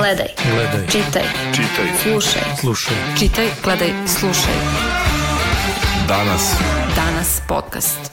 Gledaj. Gledaj. Čitaj. Čitaj. Slušaj. Slušaj. Čitaj, gledaj, slušaj. Danas. Danas podcast.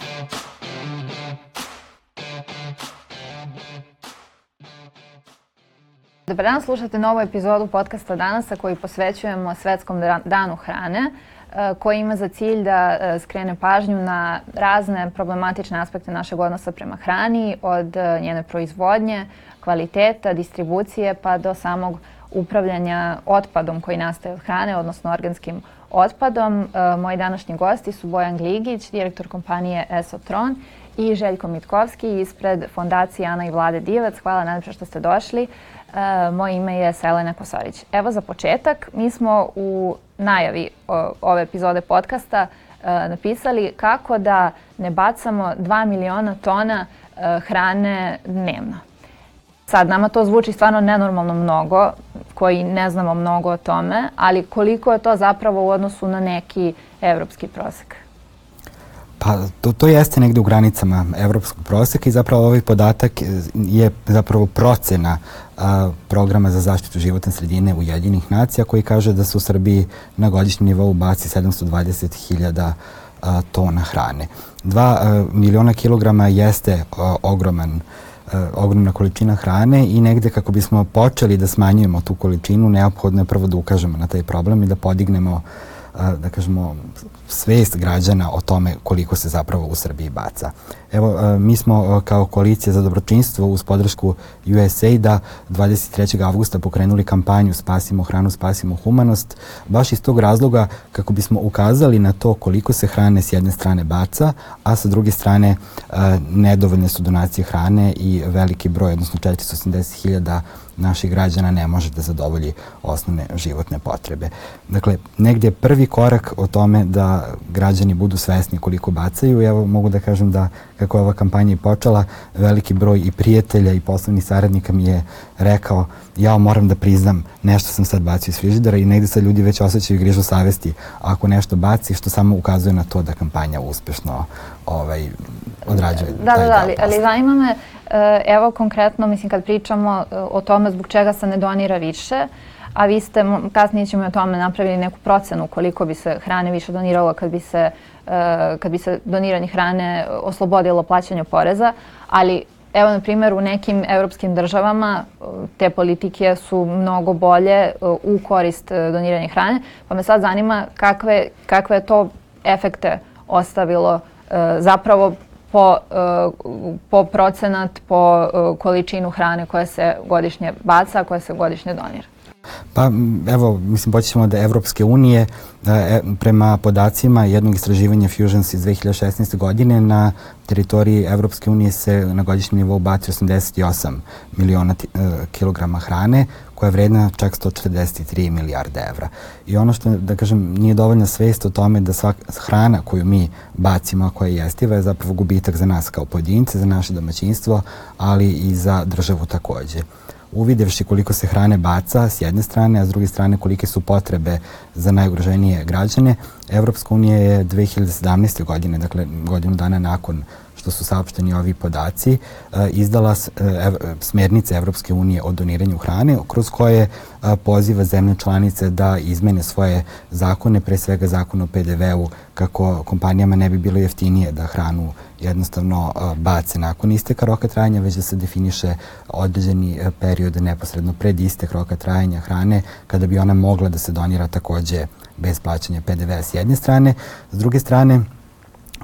Dobar dan, slušate novu epizodu podcasta Danasa koji posvećujemo Svetskom danu hrane e, koji ima za cilj da e, skrene pažnju na razne problematične aspekte našeg odnosa prema hrani, od e, njene proizvodnje, kvaliteta, distribucije pa do samog upravljanja otpadom koji nastaje od hrane, odnosno organskim otpadom. Moji današnji gosti su Bojan Gligić, direktor kompanije Esotron i Željko Mitkovski ispred fondacije Ana i Vlade Divac. Hvala najlepše što ste došli. Uh, moje ime je Selena Kosorić. Evo za početak, mi smo u najavi ove epizode podcasta uh, napisali kako da ne bacamo 2 miliona tona hrane dnevno. Sad, nama to zvuči stvarno nenormalno mnogo, koji ne znamo mnogo o tome, ali koliko je to zapravo u odnosu na neki evropski prosek? Pa to, to jeste negde u granicama evropskog proseka i zapravo ovaj podatak je zapravo procena a, programa za zaštitu životne sredine Ujedinih nacija koji kaže da se u Srbiji na godišnjem nivou baci 720.000 tona hrane. Dva a, miliona kilograma jeste a, ogroman ogromna količina hrane i negde kako bismo počeli da smanjujemo tu količinu, neophodno je prvo da ukažemo na taj problem i da podignemo uh, da kažemo, svest građana o tome koliko se zapravo u Srbiji baca. Evo, mi smo kao koalicija za dobročinstvo uz podršku USAID-a 23. avgusta pokrenuli kampanju Spasimo hranu, spasimo humanost, baš iz tog razloga kako bismo ukazali na to koliko se hrane s jedne strane baca, a sa druge strane nedovoljne su donacije hrane i veliki broj, odnosno 480.000 naših građana ne može da zadovolji osnovne životne potrebe. Dakle, negdje je prvi korak o tome da građani budu svesni koliko bacaju. Evo mogu da kažem da kako je ova kampanja i počela, veliki broj i prijatelja i poslovnih saradnika mi je rekao ja moram da priznam nešto sam sad bacio iz frižidera i negde sad ljudi već osjećaju grižu savesti ako nešto baci, što samo ukazuje na to da kampanja uspešno ovaj, odrađuje. Da, da, da, ali, ali zanima me, eh, evo konkretno, mislim kad pričamo eh, o tome zbog čega se ne donira više, a vi ste, kasnije ćemo o tome napravili neku procenu koliko bi se hrane više doniralo kad bi se, uh, kad bi se doniranje hrane oslobodilo plaćanja poreza, ali Evo, na primjer, u nekim evropskim državama te politike su mnogo bolje u korist doniranja hrane, pa me sad zanima kakve, kakve je to efekte ostavilo zapravo po, po procenat, po količinu hrane koja se godišnje baca, koja se godišnje donira. Pa evo, mislim, počećemo da Evropske unije e, prema podacima jednog istraživanja Fusions iz 2016. godine na teritoriji Evropske unije se na godišnjem nivou baci 88 miliona e, kilograma hrane koja je vredna čak 143 milijarde evra. I ono što, da kažem, nije dovoljna svest o tome da svak, hrana koju mi bacimo, a koja je jestiva, je zapravo gubitak za nas kao pojedince, za naše domaćinstvo, ali i za državu takođe uvidevši koliko se hrane baca s jedne strane, a s druge strane kolike su potrebe za najugroženije građane, Evropska unija je 2017. godine, dakle godinu dana nakon što su saopšteni ovi podaci, e, izdala e, smernice Evropske unije o doniranju hrane, kroz koje e, poziva zemlje članice da izmene svoje zakone, pre svega zakon o PDV-u, kako kompanijama ne bi bilo jeftinije da hranu jednostavno bace nakon isteka roka trajanja, već da se definiše određeni period neposredno pred istek roka trajanja hrane, kada bi ona mogla da se donira takođe bez plaćanja PDV-a s jedne strane. S druge strane,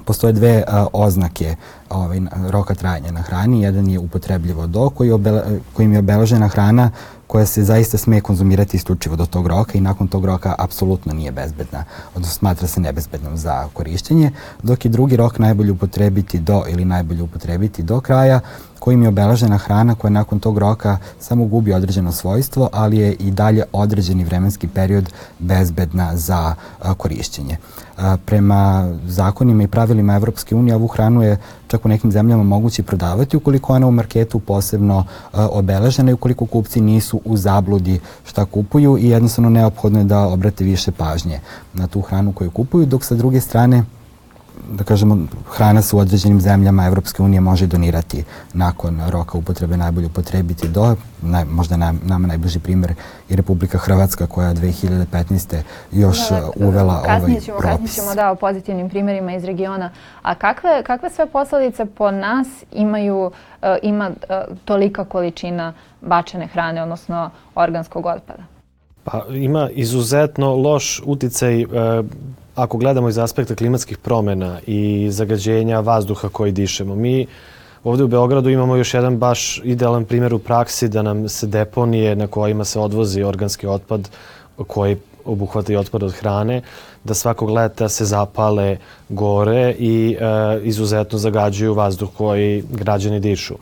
postoje dve a, oznake ovaj, roka trajanja na hrani. Jedan je upotrebljivo do koji je obele, kojim je obeležena hrana koja se zaista sme konzumirati isključivo do tog roka i nakon tog roka apsolutno nije bezbedna, odnosno smatra se nebezbednom za korišćenje, dok je drugi rok najbolje upotrebiti do ili najbolje upotrebiti do kraja, kojim je obeležena hrana koja nakon tog roka samo gubi određeno svojstvo, ali je i dalje određeni vremenski period bezbedna za a, korišćenje. A, prema zakonima i pravilima Evropske unije ovu hranu je čak u nekim zemljama moguće prodavati ukoliko ona u marketu posebno a, obeležena i ukoliko kupci nisu u zabludi šta kupuju i jednostavno neophodno je da obrate više pažnje na tu hranu koju kupuju, dok sa druge strane da kažemo, hrana se u određenim zemljama Evropske unije može donirati nakon roka upotrebe najbolje upotrebiti do, naj, možda nam, nama najbliži primjer je Republika Hrvatska koja 2015. još da, da, uvela kasnije ovaj ćemo, propis. Kasnije ćemo da o pozitivnim primjerima iz regiona. A kakve, kakve sve posledice po nas imaju, uh, ima uh, tolika količina bačene hrane, odnosno organskog otpada? Pa ima izuzetno loš uticaj e, ako gledamo iz aspekta klimatskih promena i zagađenja vazduha koji dišemo. Mi ovde u Beogradu imamo još jedan baš idealan primjer u praksi da nam se deponije na kojima se odvozi organski otpad koji obuhvata i otpad od hrane, da svakog leta se zapale gore i e, izuzetno zagađuju vazduh koji građani dišu.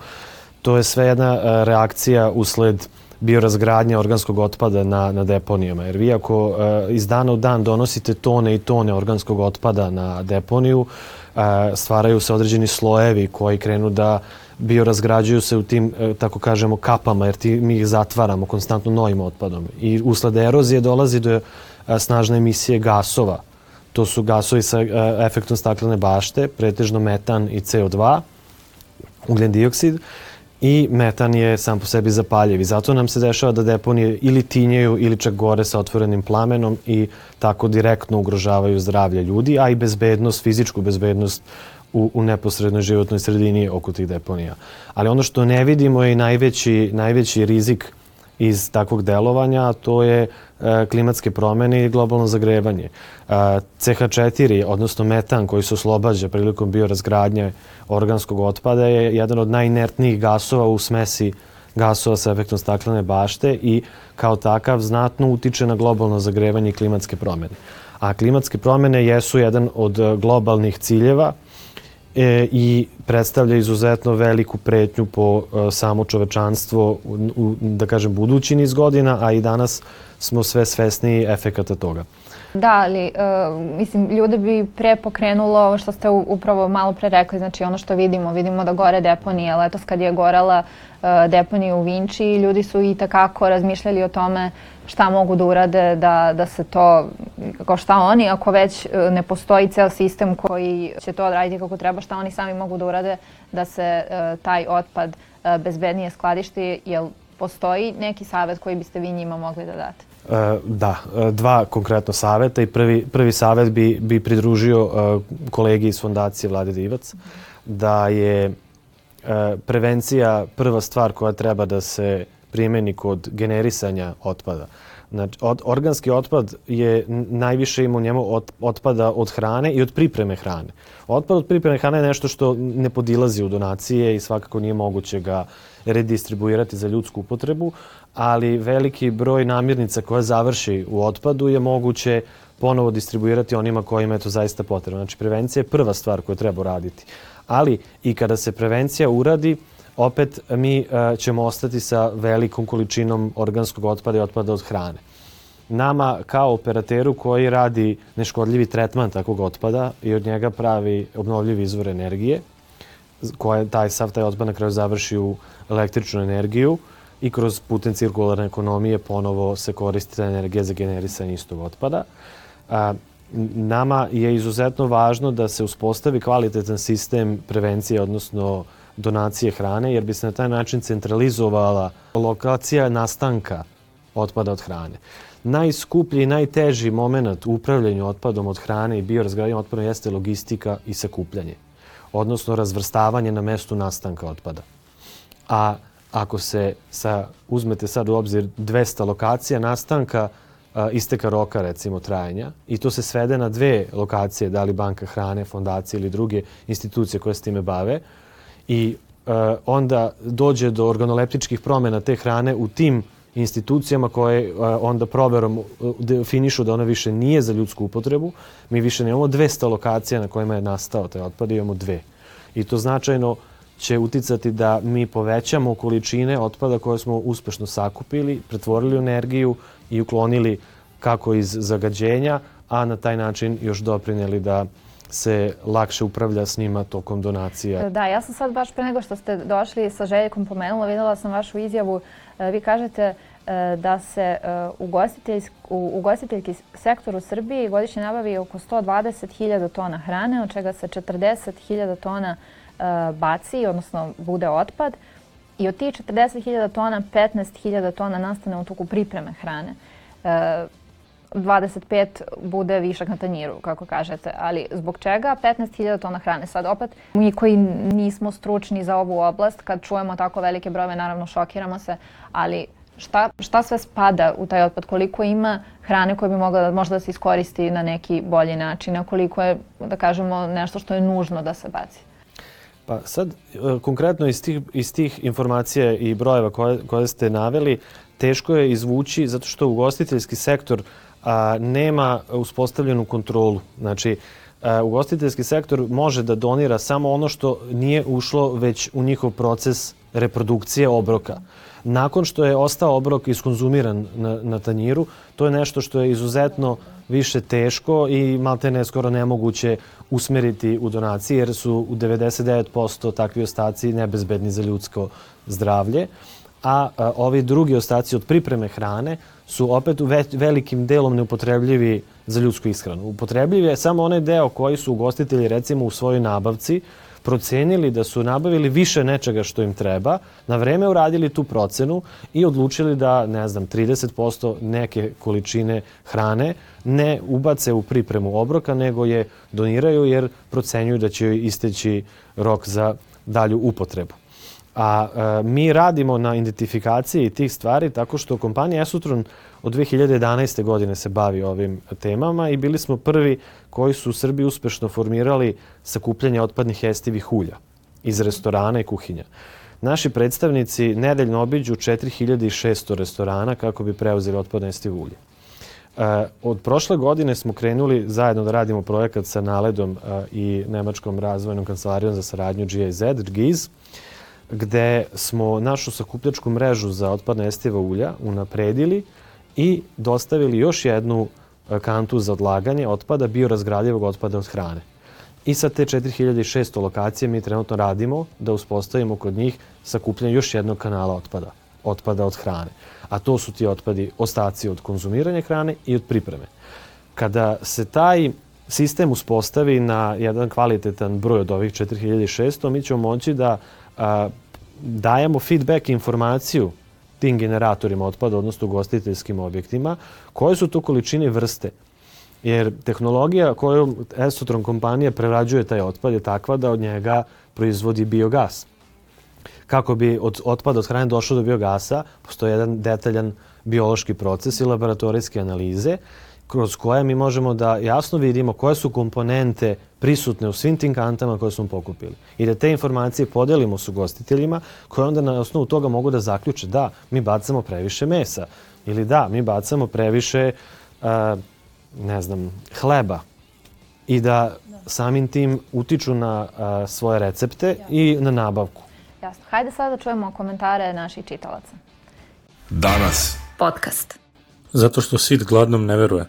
To je sve jedna e, reakcija usled biorazgradnja organskog otpada na, na deponijama. Jer vi ako uh, iz dana u dan donosite tone i tone organskog otpada na deponiju, uh, stvaraju se određeni slojevi koji krenu da biorazgrađuju se u tim, uh, tako kažemo, kapama, jer ti, mi ih zatvaramo konstantno novim otpadom. I usled erozije dolazi do snažne emisije gasova. To su gasovi sa efektom staklene bašte, pretežno metan i CO2, ugljen dioksid, i metan je sam po sebi zapaljiv i zato nam se dešava da deponije ili tinjeju ili čak gore sa otvorenim plamenom i tako direktno ugrožavaju zdravlje ljudi, a i bezbednost, fizičku bezbednost u, u neposrednoj životnoj sredini oko tih deponija. Ali ono što ne vidimo je najveći, najveći rizik iz takvog delovanja, a to je klimatske promene i globalno zagrevanje. E, CH4, odnosno metan koji se oslobađa prilikom biorazgradnje organskog otpada je jedan od najinertnijih gasova u smesi gasova sa efektom staklene bašte i kao takav znatno utiče na globalno zagrevanje i klimatske promene. A klimatske promene jesu jedan od globalnih ciljeva e, i predstavlja izuzetno veliku pretnju po e, samo čovečanstvo u, u, da kažem, budući niz godina, a i danas smo sve svesniji efekata toga. Da, ali uh, mislim, ljude bi pre pokrenulo ovo što ste upravo malo pre rekli, znači ono što vidimo, vidimo da gore deponije, letos kad je gorala uh, deponija u Vinči, ljudi su i takako razmišljali o tome šta mogu da urade da, da se to, kao šta oni, ako već uh, ne postoji ceo sistem koji će to odraditi kako treba, šta oni sami mogu da urade da se uh, taj otpad uh, bezbednije skladišti, jel postoji neki savet koji biste vi njima mogli da date? E, da, e, dva konkretno saveta i prvi, prvi savet bi, bi pridružio e, kolegi iz fondacije Vlade Divac da je prevencija prva stvar koja treba da se primeni kod generisanja otpada. Znači, od, organski otpad je najviše ima u njemu od, otpada od hrane i od pripreme hrane. Otpad od pripreme hrane je nešto što ne podilazi u donacije i svakako nije moguće ga redistribuirati za ljudsku upotrebu, ali veliki broj namirnica koja završi u otpadu je moguće ponovo distribuirati onima kojima je to zaista potrebno. Znači, prevencija je prva stvar koju treba uraditi. Ali i kada se prevencija uradi, opet mi uh, ćemo ostati sa velikom količinom organskog otpada i otpada od hrane. Nama kao operateru koji radi neškodljivi tretman takvog otpada i od njega pravi obnovljivi izvor energije, koja taj sav taj otpad na kraju završi u električnu energiju, i kroz putem cirkularne ekonomije ponovo se koristi ta energija za generisanje istog otpada. A, nama je izuzetno važno da se uspostavi kvalitetan sistem prevencije, odnosno donacije hrane, jer bi se na taj način centralizovala lokacija nastanka otpada od hrane. Najskuplji i najteži moment u upravljanju otpadom od hrane i biorazgradnjem otpadom jeste logistika i sakupljanje, odnosno razvrstavanje na mestu nastanka otpada. A ako se sa, uzmete sad u obzir 200 lokacija nastanka a, isteka roka recimo trajanja i to se svede na dve lokacije, da li banka hrane, fondacije ili druge institucije koje se time bave i a, onda dođe do organoleptičkih promjena te hrane u tim institucijama koje a, onda proverom definišu da ona više nije za ljudsku upotrebu. Mi više nemamo 200 lokacija na kojima je nastao taj otpad, imamo dve. I to značajno će uticati da mi povećamo količine otpada koje smo uspešno sakupili, pretvorili u energiju i uklonili kako iz zagađenja, a na taj način još doprinjeli da se lakše upravlja s njima tokom donacija. Da, ja sam sad baš pre nego što ste došli sa Željkom pomenula, videla sam vašu izjavu. E, vi kažete e, da se u ugostiteljski sektor u Srbiji godišnje nabavi oko 120.000 tona hrane, od čega se 40.000 tona baci, odnosno bude otpad. I od tih 40.000 tona, 15.000 tona nastane u toku pripreme hrane. 25 bude višak na tanjiru, kako kažete. Ali zbog čega 15.000 tona hrane? Sad opet, mi koji nismo stručni za ovu oblast, kad čujemo tako velike brojeve, naravno šokiramo se, ali šta, šta sve spada u taj otpad? Koliko ima hrane koje bi mogla da, možda da se iskoristi na neki bolji način, a koliko je, da kažemo, nešto što je nužno da se baci? Pa sad, e, konkretno iz tih, iz tih informacija i brojeva koje, koje ste naveli, teško je izvući zato što ugostiteljski sektor a, nema uspostavljenu kontrolu. Znači, ugostiteljski sektor može da donira samo ono što nije ušlo već u njihov proces reprodukcije obroka. Nakon što je ostao obrok iskonzumiran na, na tanjiru, to je nešto što je izuzetno više teško i malte ne skoro nemoguće usmeriti u donaciji jer su u 99% takvi ostaci nebezbedni za ljudsko zdravlje. A, a ovi drugi ostaci od pripreme hrane su opet u velikim delom neupotrebljivi za ljudsku ishranu. Upotrebljiv je samo onaj deo koji su ugostitelji recimo u svojoj nabavci procenili da su nabavili više nečega što im treba, na vreme uradili tu procenu i odlučili da, ne znam, 30% neke količine hrane ne ubace u pripremu obroka, nego je doniraju jer procenjuju da će joj isteći rok za dalju upotrebu. A e, mi radimo na identifikaciji tih stvari tako što kompanija Esutron od 2011. godine se bavi ovim temama i bili smo prvi koji su u Srbiji uspešno formirali sakupljanje otpadnih jestivih ulja iz restorana i kuhinja. Naši predstavnici nedeljno obiđu 4600 restorana kako bi preuzeli otpadne jestivo ulje. E, od prošle godine smo krenuli zajedno da radimo projekat sa Naledom e, i Nemačkom razvojnom kancelarijom za saradnju GIZ, GIZ, gde smo našu sakupljačku mrežu za otpadne estiva ulja unapredili i dostavili još jednu e, kantu za odlaganje otpada, biorazgradljivog otpada od hrane. I sa te 4600 lokacije mi trenutno radimo da uspostavimo kod njih sakupljanje još jednog kanala otpada, otpada od hrane. A to su ti otpadi, ostaci od konzumiranja hrane i od pripreme. Kada se taj sistem uspostavi na jedan kvalitetan broj od ovih 4600, mi ćemo moći da a, dajemo feedback informaciju tim generatorima otpada, odnosno ugostiteljskim objektima, koje su to količine vrste. Jer tehnologija koju Esotron kompanija prerađuje taj otpad je takva da od njega proizvodi biogas. Kako bi od otpada od hrane došlo do biogasa, postoji jedan detaljan biološki proces i laboratorijske analize kroz koje mi možemo da jasno vidimo koje su komponente prisutne u svim tim kantama koje smo pokupili. I da te informacije podelimo s ugostiteljima koje onda na osnovu toga mogu da zaključe da, mi bacamo previše mesa ili da, mi bacamo previše, uh, ne znam, hleba i da samim tim utiču na uh, svoje recepte i na nabavku. Jasno. Hajde sada da čujemo komentare naših čitalaca. Danas. Podcast. Zato što sit gladnom ne veruje.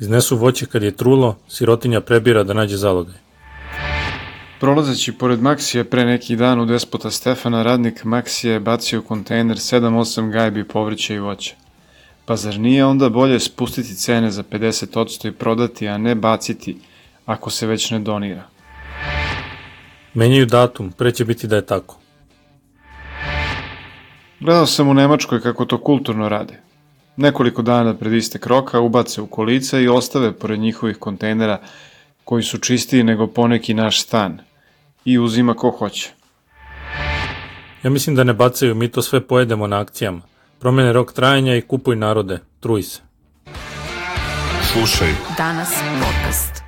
Iznesu voće kad je trulo, sirotinja prebira da nađe zalogaj. Prolazeći pored Maksije pre neki dan u despota Stefana, radnik Maksije je bacio u kontejner 7-8 gajbi povrća i voća. Pa zar nije onda bolje spustiti cene za 50% i prodati, a ne baciti, ako se već ne donira? Menjaju datum, pre će biti da je tako. Gledao sam u Nemačkoj kako to kulturno rade. Nekoliko dana pred istek roka ubace u kolica i ostave pored njihovih kontejnera koji su čistiji nego poneki naš stan i uzima ko hoće. Ja mislim da ne bacaju, mi to sve pojedemo na akcijama. Promene rok trajanja i kupuj narode, truj se. Slušaj. Danas podcast.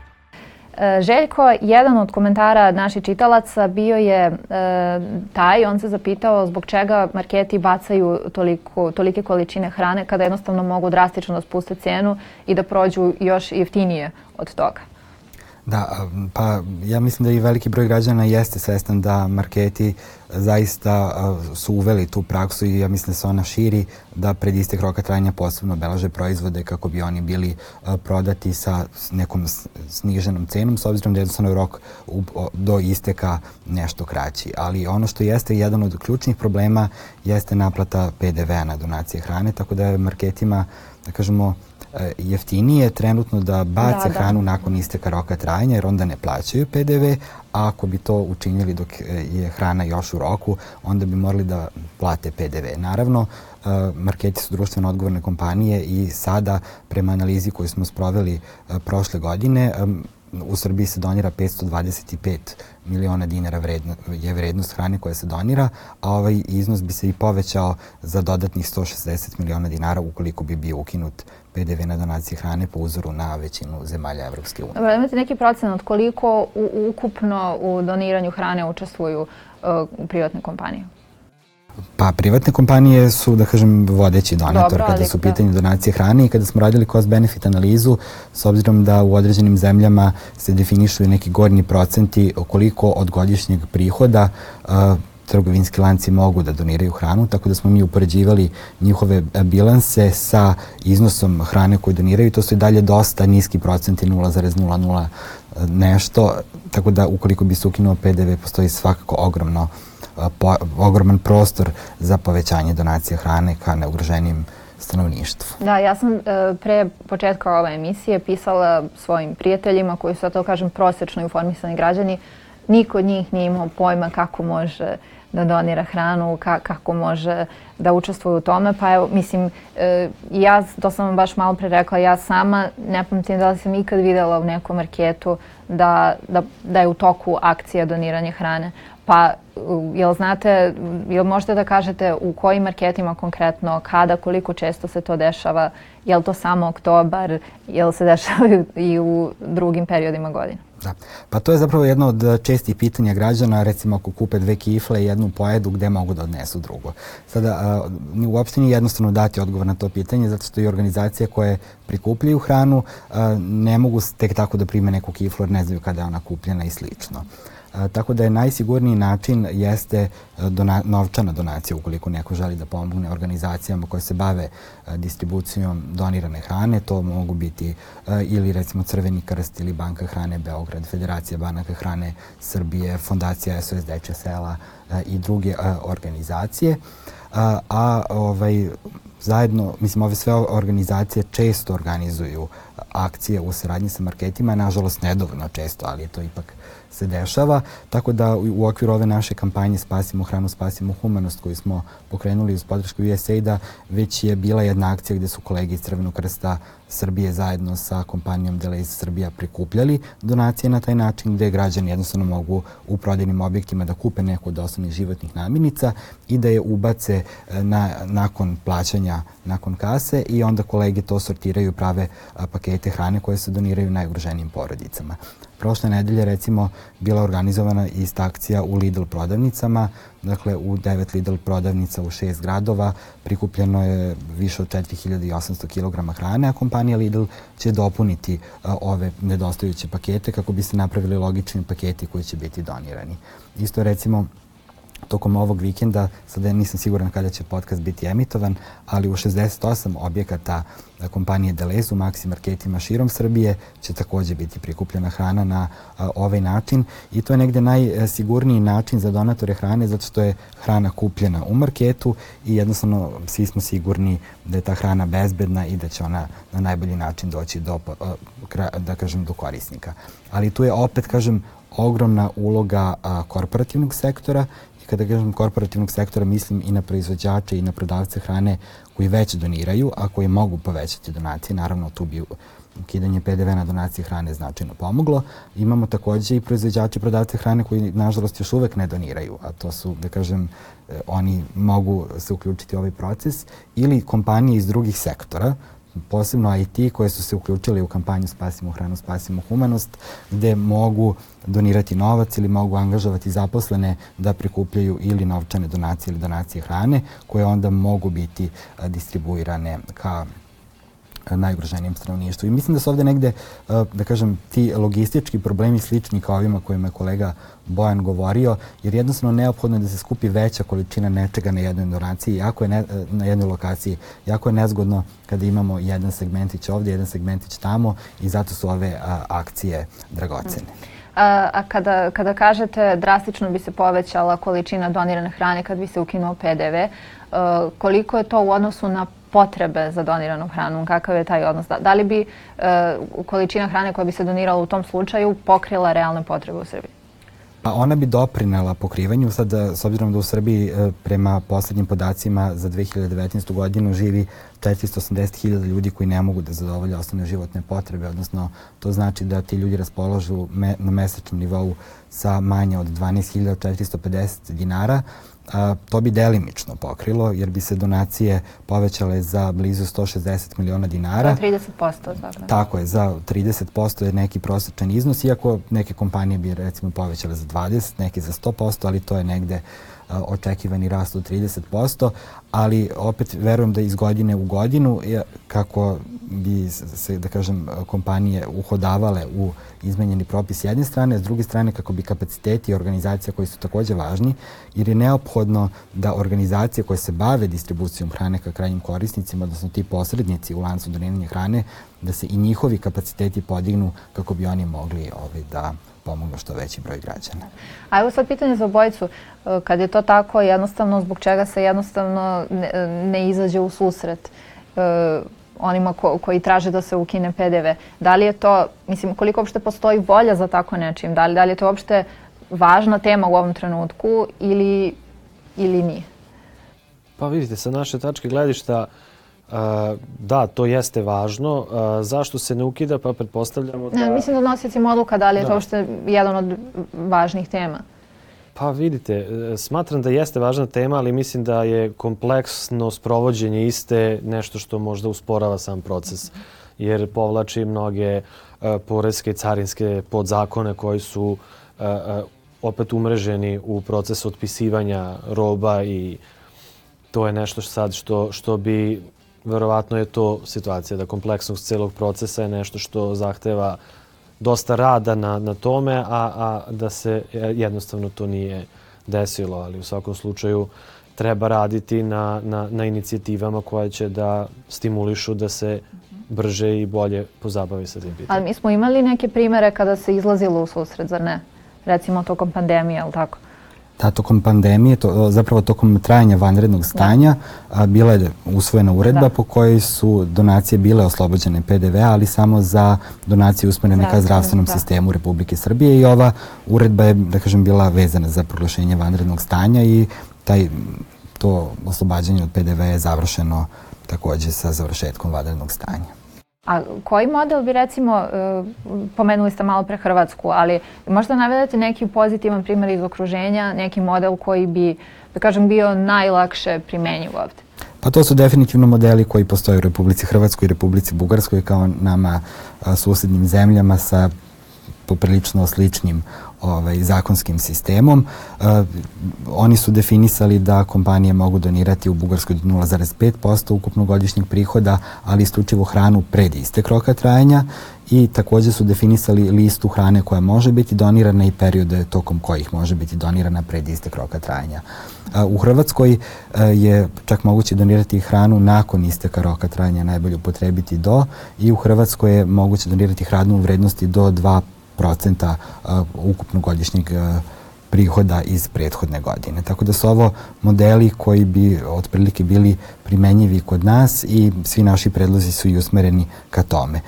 Željko, jedan od komentara naših čitalaca bio je e, taj, on se zapitao zbog čega marketi bacaju toliko, tolike količine hrane kada jednostavno mogu drastično da spuste cenu i da prođu još jeftinije od toga. Da, pa ja mislim da i veliki broj građana jeste svestan da marketi zaista su uveli tu praksu i ja mislim da se ona širi da pred istek roka trajanja posebno obelaže proizvode kako bi oni bili prodati sa nekom sniženom cenom s obzirom da jednostavno rok do isteka nešto kraći. Ali ono što jeste jedan od ključnih problema jeste naplata PDV-a na donacije hrane, tako da je marketima, da kažemo, E, jeftinije trenutno da bace da, da. hranu nakon isteka roka trajanja jer onda ne plaćaju PDV, a ako bi to učinili dok je hrana još u roku, onda bi morali da plate PDV. Naravno, e, marketi su društveno odgovorne kompanije i sada prema analizi koju smo sproveli e, prošle godine u Srbiji se donira 525 miliona dinara vredno, je vrednost hrane koja se donira, a ovaj iznos bi se i povećao za dodatnih 160 miliona dinara ukoliko bi bio ukinut PDV na donacije hrane po uzoru na većinu zemalja Evropske unije. Dobro, imate neki procenat koliko u, ukupno u doniranju hrane učestvuju uh, privatne kompanije? Pa privatne kompanije su, da kažem, vodeći donator Dobro, kada su u pitanju donacije hrane i kada smo radili cost-benefit analizu, s obzirom da u određenim zemljama se definišu i neki gornji procenti koliko od godišnjeg prihoda uh, trgovinski lanci mogu da doniraju hranu, tako da smo mi upoređivali njihove bilanse sa iznosom hrane koju doniraju. To su i dalje dosta niski procenti, 0,00 nešto, tako da ukoliko bi se ukinuo PDV, postoji svakako ogromno, po, ogroman prostor za povećanje donacije hrane ka neugroženijim stanovništvu. Da, ja sam e, pre početka ove emisije pisala svojim prijateljima koji su, to kažem, prosečno informisani građani. Niko od njih nije imao pojma kako može da donira hranu, ka, kako može da učestvuje u tome. Pa evo, mislim, e, ja, to sam vam baš malo pre rekla, ja sama ne pamtim da li sam ikad videla u nekom marketu da, da, da je u toku akcija doniranja hrane. Pa, jel znate, jel možete da kažete u kojim marketima konkretno, kada, koliko često se to dešava, jel to samo oktobar, jel se dešava i u drugim periodima godine? Da. Pa to je zapravo jedno od čestih pitanja građana, recimo ako kupe dve kifle i jednu pojedu, gde mogu da odnesu drugo. Sada, uh, uopšte nije jednostavno dati odgovor na to pitanje, zato što i organizacije koje prikupljaju hranu uh, ne mogu tek tako da prime neku kiflu jer ne znaju kada je ona kupljena i slično. Tako da je najsigurniji način jeste e, dona, novčana donacija ukoliko neko želi da pomogne organizacijama koje se bave e, distribucijom donirane hrane. To mogu biti e, ili recimo Crveni krst ili Banka hrane Beograd, Federacija banaka hrane Srbije, Fondacija SOS Deče sela i druge organizacije. A, a ovaj, zajedno, mislim, ove sve organizacije često organizuju akcije u saradnji sa marketima, nažalost nedovoljno često, ali je to ipak se dešava, tako da u okviru ove naše kampanje Spasimo hranu, spasimo humanost koju smo pokrenuli uz podršku USAID-a, već je bila jedna akcija gde su kolege iz Crvenog krsta Srbije zajedno sa kompanijom Delays Srbija prikupljali donacije na taj način gde građani jednostavno mogu u prodajnim objektima da kupe neku od osnovnih životnih namirnica i da je ubace e, na, nakon plaćanja, nakon kase i onda kolege to sortiraju prave pakete hrane koje se doniraju najugroženijim porodicama. Prošle nedelje recimo bila organizovana ista akcija u Lidl prodavnicama, dakle u devet Lidl prodavnica u šest gradova prikupljeno je više od 4800 kg hrane, a kompanija Lidl će dopuniti a, ove nedostajuće pakete kako bi se napravili logični paketi koji će biti donirani. Isto recimo tokom ovog vikenda, sada nisam siguran kada će podcast biti emitovan, ali u 68 objekata kompanije Deleuze u Maxi marketima širom Srbije će takođe biti prikupljena hrana na a, ovaj način i to je negde najsigurniji način za donatore hrane zato što je hrana kupljena u marketu i jednostavno svi smo sigurni da je ta hrana bezbedna i da će ona na najbolji način doći do, da kažem, do korisnika. Ali tu je opet, kažem, ogromna uloga a, korporativnog sektora kada kažem korporativnog sektora, mislim i na proizvođače i na prodavce hrane koji već doniraju, a koji mogu povećati donacije. Naravno, tu bi ukidanje PDV na donacije hrane značajno pomoglo. Imamo takođe i proizvođače i prodavce hrane koji, nažalost, još uvek ne doniraju, a to su, da kažem, e, oni mogu se uključiti u ovaj proces, ili kompanije iz drugih sektora, posebno IT koje su se uključili u kampanju Spasimo hranu, spasimo humanost, gde mogu donirati novac ili mogu angažovati zaposlene da prikupljaju ili novčane donacije ili donacije hrane koje onda mogu biti distribuirane ka najugroženijem stanovništvu. I mislim da su ovde negde, da kažem, ti logistički problemi slični kao ovima kojima je kolega Bojan govorio, jer jednostavno neophodno je da se skupi veća količina nečega na jednoj donaciji, jako je ne, na jednoj lokaciji. Jako je nezgodno kada imamo jedan segmentić ovde, jedan segmentić tamo i zato su ove a, akcije dragocene. A, a kada, kada kažete drastično bi se povećala količina donirane hrane kad bi se ukinuo PDV, a, koliko je to u odnosu na potrebe za doniranu hranu, kakav je taj odnos? Da, da li bi a, količina hrane koja bi se donirala u tom slučaju pokrila realne potrebe u Srbiji? Pa ona bi doprinela pokrivanju, sad s obzirom da u Srbiji e, prema poslednjim podacima za 2019. godinu živi 480.000 ljudi koji ne mogu da zadovolje osnovne životne potrebe, odnosno to znači da ti ljudi raspolažu me, na mesečnom nivou sa manje od 12.450 dinara, a, to bi delimično pokrilo, jer bi se donacije povećale za blizu 160 miliona dinara. Za 30%, dakle. Tako je, za 30% je neki prosječan iznos, iako neke kompanije bi recimo povećale za 20, neke za 100%, ali to je negde očekivani rast od 30%, ali opet verujem da iz godine u godinu, kako bi se, da kažem, kompanije uhodavale u izmenjeni propis s jedne strane, s druge strane kako bi kapaciteti organizacija koji su takođe važni, jer je neophodno da organizacije koje se bave distribucijom hrane ka krajnjim korisnicima, odnosno ti posrednici u lancu doniranja hrane, da se i njihovi kapaciteti podignu kako bi oni mogli ovaj, da pomognu što veći broj građana. A evo sad pitanje za obojicu. E, kad je to tako, jednostavno, zbog čega se jednostavno ne, ne izađe u susret e, onima ko, koji traže da se ukine PDV? Da li je to, mislim, koliko uopšte postoji volja za tako nečim? Da li, da li je to uopšte važna tema u ovom trenutku ili, ili nije? Pa vidite, sa naše tačke gledišta uh, da, to jeste važno. Zašto se ne ukida? Pa pretpostavljamo da... Ne, mislim da nosicima odluka da li je da. to uopšte jedan od važnih tema. Pa vidite, e, smatram da jeste važna tema, ali mislim da je kompleksno sprovođenje iste nešto što možda usporava sam proces. Jer povlači mnoge uh, poreske i carinske podzakone koji su uh, opet umreženi u proces otpisivanja roba i to je nešto sad što, što bi verovatno je to situacija da kompleksnost celog procesa je nešto što zahteva dosta rada na, na tome, a, a da se jednostavno to nije desilo, ali u svakom slučaju treba raditi na, na, na inicijativama koje će da stimulišu da se brže i bolje pozabavi sa tim pitanjem. Ali mi smo imali neke primere kada se izlazilo u susret, zar ne? Recimo tokom pandemije, ali tako? Da, tokom pandemije, to, zapravo tokom trajanja vanrednog da. stanja, a, bila je usvojena uredba da. po kojoj su donacije bile oslobođene PDV, ali samo za donacije usmerene ka zdravstvenom da. sistemu Republike Srbije i ova uredba je, da kažem, bila vezana za proglašenje vanrednog stanja i taj, to oslobađanje od PDV je završeno takođe sa završetkom vanrednog stanja. A koji model bi recimo, e, pomenuli ste malo pre Hrvatsku, ali možda navedete neki pozitivan primjer iz okruženja, neki model koji bi, da kažem, bio najlakše primenjiv ovde? Pa to su definitivno modeli koji postoje u Republici Hrvatskoj i Republici Bugarskoj kao nama susednim zemljama sa poprilično sličnim ovaj, zakonskim sistemom. Uh, oni su definisali da kompanije mogu donirati u Bugarskoj 0,5% ukupnog godišnjeg prihoda, ali isključivo hranu pred istek roka trajanja i takođe su definisali listu hrane koja može biti donirana i periode tokom kojih može biti donirana pred istek roka trajanja. U Hrvatskoj je čak moguće donirati hranu nakon isteka roka trajanja najbolje upotrebiti do i u Hrvatskoj je moguće donirati hranu u vrednosti do 2 procenta ukupnog godišnjeg prihoda iz prethodne godine. Tako da su ovo modeli koji bi otprilike bili primenjivi kod nas i svi naši predlozi su i usmereni ka tome.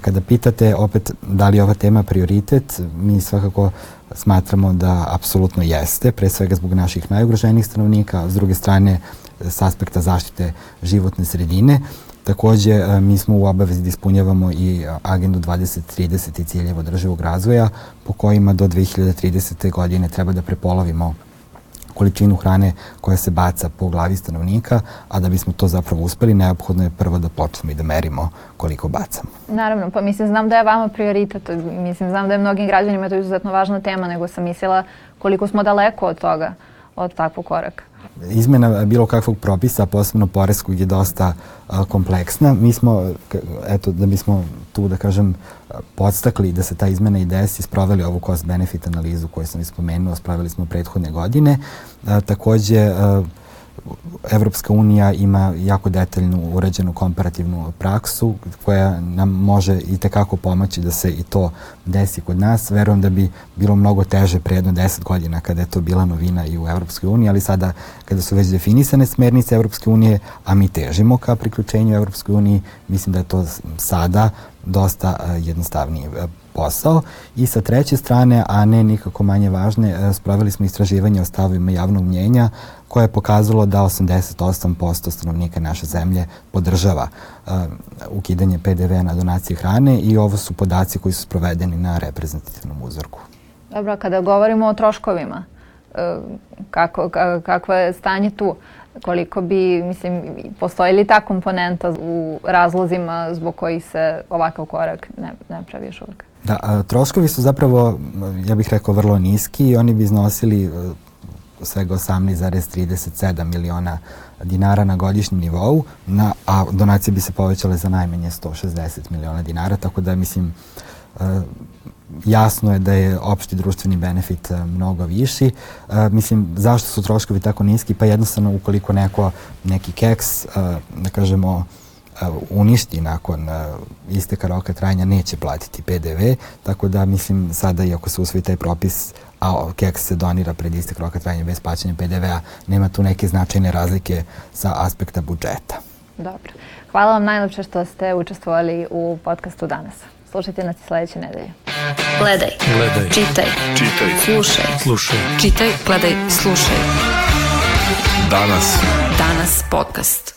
Kada pitate opet da li je ova tema prioritet, mi svakako smatramo da apsolutno jeste, pre svega zbog naših najugroženijih stanovnika, s druge strane s aspekta zaštite životne sredine. Takođe, e, mi smo u obavezi da ispunjavamo i e, agendu 2030 i ciljeva održivog razvoja, po kojima do 2030. godine treba da prepolovimo količinu hrane koja se baca po glavi stanovnika, a da bismo to zapravo uspeli, neophodno je prvo da počnemo i da merimo koliko bacamo. Naravno, pa mislim, znam da je vama prioritet, mislim, znam da je mnogim građanima to izuzetno važna tema, nego sam mislila koliko smo daleko od toga od takvog koraka? Izmena bilo kakvog propisa, posebno poreskog, je dosta a, kompleksna. Mi smo, eto, da bismo tu, da kažem, podstakli da se ta izmena i desi, sproveli ovu cost-benefit analizu koju sam ispomenuo, spravili smo prethodne godine. A, takođe, a, Evropska unija ima jako detaljnu uređenu komparativnu praksu koja nam može i tekako pomoći da se i to desi kod nas. Verujem da bi bilo mnogo teže pre jedno deset godina kada je to bila novina i u Evropskoj uniji, ali sada kada su već definisane smernice Evropske unije, a mi težimo ka priključenju Evropskoj uniji, mislim da je to sada dosta jednostavnije posao i sa treće strane, a ne nikako manje važne, spravili smo istraživanje o stavima javnog mnjenja koje je pokazalo da 88% stanovnika naše zemlje podržava uh, ukidanje PDV na donacije hrane i ovo su podaci koji su sprovedeni na reprezentativnom uzorku. Dobro, kada govorimo o troškovima, uh, kako, kako je stanje tu? Koliko bi, mislim, postoji li ta komponenta u razlozima zbog kojih se ovakav korak ne, ne pravi još uvijek? Da, a, troškovi su zapravo, ja bih rekao, vrlo niski i oni bi iznosili svega 18,37 miliona dinara na godišnjem nivou, na, a donacije bi se povećale za najmanje 160 miliona dinara, tako da mislim uh, jasno je da je opšti društveni benefit uh, mnogo viši. Mislim, zašto su troškovi tako niski? Pa jednostavno ukoliko neko, neki keks, da kažemo, uništi nakon isteka roka trajanja neće platiti PDV, tako da mislim sada i ako se usvoji taj propis a keks se donira pred istek roka trajanja bez plaćanja PDV-a, nema tu neke značajne razlike sa aspekta budžeta. Dobro. Hvala vam najlepše što ste učestvovali u podcastu danas. Slušajte nas i sledeće nedelje. Gledaj. Gledaj. Čitaj. Čitaj. Slušaj. Slušaj. Čitaj, gledaj, slušaj. Danas. Danas podcast.